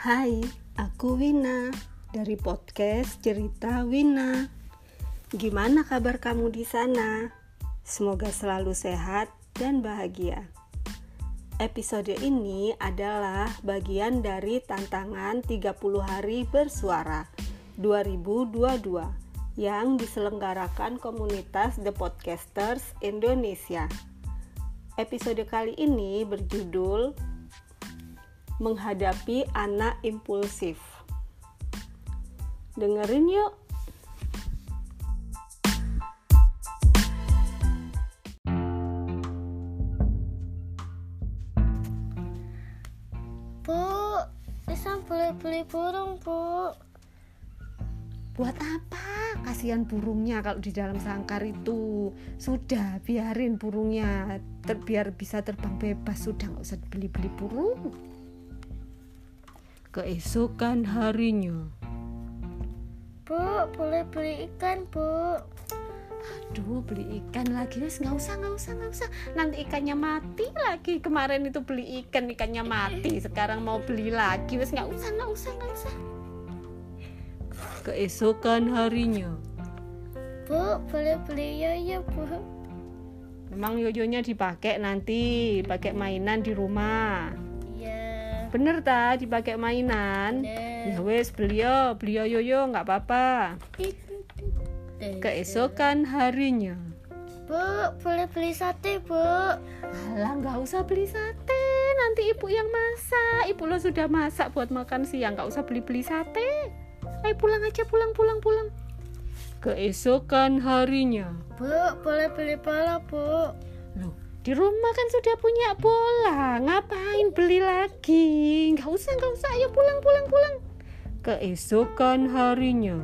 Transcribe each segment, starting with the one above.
Hai, aku Wina dari podcast Cerita Wina. Gimana kabar kamu di sana? Semoga selalu sehat dan bahagia. Episode ini adalah bagian dari tantangan 30 hari bersuara 2022 yang diselenggarakan komunitas The Podcasters Indonesia. Episode kali ini berjudul menghadapi anak impulsif. Dengerin yuk. Bu, bisa boleh beli burung, Bu. Buat apa? Kasihan burungnya kalau di dalam sangkar itu. Sudah, biarin burungnya ter biar bisa terbang bebas. Sudah nggak usah beli-beli burung. Keesokan harinya. Bu, boleh beli ikan, Bu. Aduh, beli ikan lagi wes nggak usah nggak usah nggak usah. Nanti ikannya mati lagi. Kemarin itu beli ikan ikannya mati. Sekarang mau beli lagi wes nggak usah nggak usah nggak usah. Keesokan harinya. Bu, boleh beli yoyo, Bu. Memang yoyonya dipakai nanti, pakai mainan di rumah. Bener ta, dipakai mainan. Bener. Ya wes beli yo, beli yo yoyo nggak apa-apa. Keesokan harinya. Bu, boleh beli sate, Bu. Alah nggak usah beli sate, nanti ibu yang masak. Ibu lo sudah masak buat makan siang, nggak usah beli-beli sate. Ayo pulang aja, pulang, pulang, pulang. Keesokan harinya. Bu, boleh beli bola, Bu. Di rumah kan sudah punya bola, ngapain beli lagi? Nggak usah, nggak usah, ayo pulang, pulang, pulang. Keesokan harinya.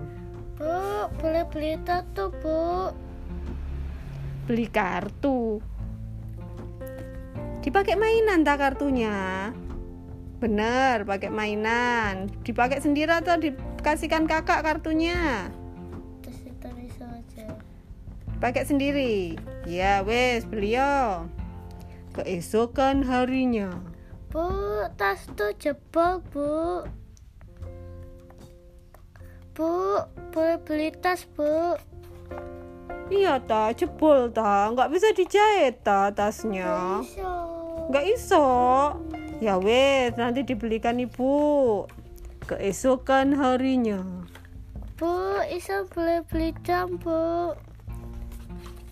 Bu, boleh beli tato, Bu. Beli kartu. Dipakai mainan tak kartunya? Bener, pakai mainan. Dipakai sendiri atau dikasihkan kakak kartunya? Pakai sendiri. Ya wes, beli yo. Keesokan harinya. Bu, tas tuh jebol, Bu. Bu, boleh beli tas, Bu. Iya ta, jebol ta, nggak bisa dijahit ta tasnya. Bisa. Nggak iso. Ya wes, nanti dibelikan ibu. Keesokan harinya. Bu, Isa boleh beli jam, Bu.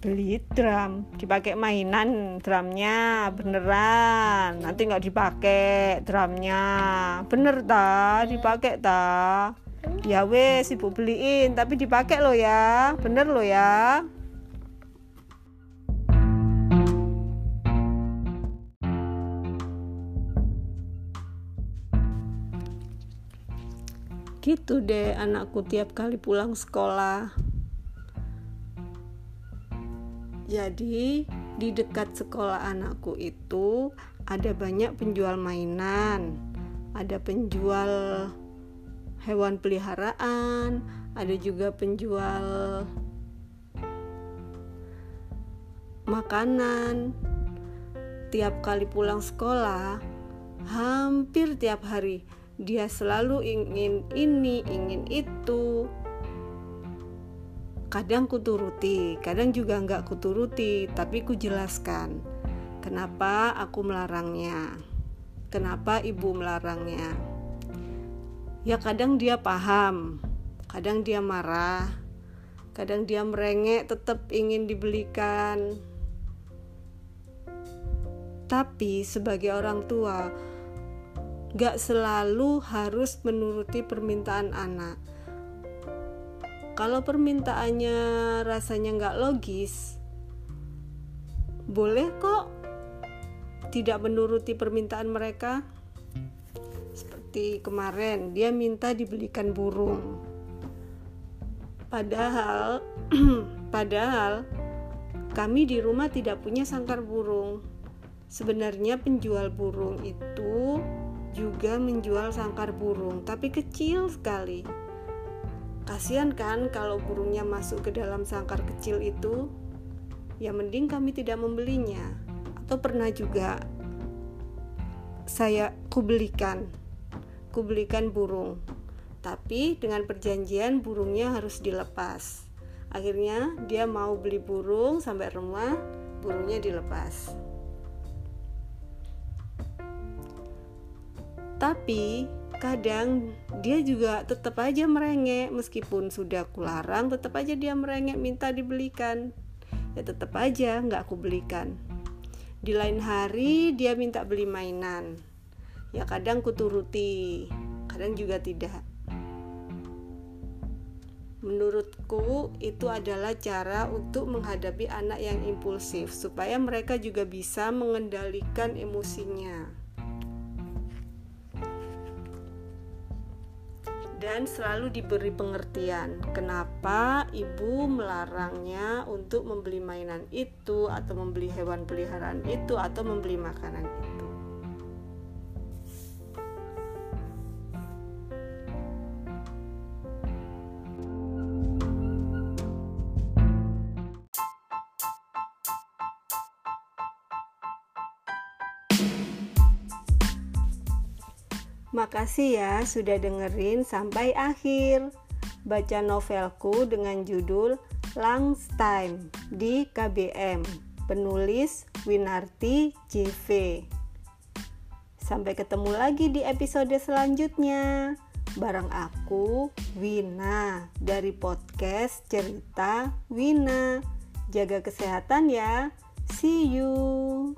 Beli drum, dipakai mainan drumnya, beneran. Nanti nggak dipakai drumnya, bener ta, dipakai ta. Ya wes, ibu beliin, tapi dipakai lo ya, bener lo ya. Gitu deh anakku tiap kali pulang sekolah. Jadi di dekat sekolah anakku itu ada banyak penjual mainan, ada penjual hewan peliharaan, ada juga penjual makanan. Tiap kali pulang sekolah, hampir tiap hari dia selalu ingin ini, ingin itu. Kadang kuturuti, kadang juga nggak kuturuti, tapi kujelaskan kenapa aku melarangnya, kenapa ibu melarangnya. Ya kadang dia paham, kadang dia marah, kadang dia merengek tetap ingin dibelikan. Tapi sebagai orang tua, gak selalu harus menuruti permintaan anak. Kalau permintaannya rasanya gak logis, boleh kok tidak menuruti permintaan mereka. Seperti kemarin, dia minta dibelikan burung. Padahal, padahal kami di rumah tidak punya sangkar burung. Sebenarnya penjual burung itu juga menjual sangkar burung, tapi kecil sekali. Kasihan kan kalau burungnya masuk ke dalam sangkar kecil itu? Ya mending kami tidak membelinya. Atau pernah juga saya kubelikan ku belikan burung. Tapi dengan perjanjian burungnya harus dilepas. Akhirnya dia mau beli burung sampai rumah, burungnya dilepas. Tapi kadang dia juga tetap aja merengek meskipun sudah kularang tetap aja dia merengek minta dibelikan. Ya tetap aja nggak aku belikan. Di lain hari dia minta beli mainan. Ya kadang kuturuti kadang juga tidak. Menurutku itu adalah cara untuk menghadapi anak yang impulsif supaya mereka juga bisa mengendalikan emosinya dan selalu diberi pengertian kenapa ibu melarangnya untuk membeli mainan itu atau membeli hewan peliharaan itu atau membeli makanan itu. Makasih ya sudah dengerin sampai akhir. Baca novelku dengan judul Langstein di KBM. Penulis Winarti JV. Sampai ketemu lagi di episode selanjutnya. Bareng aku, Wina, dari podcast Cerita Wina. Jaga kesehatan ya. See you.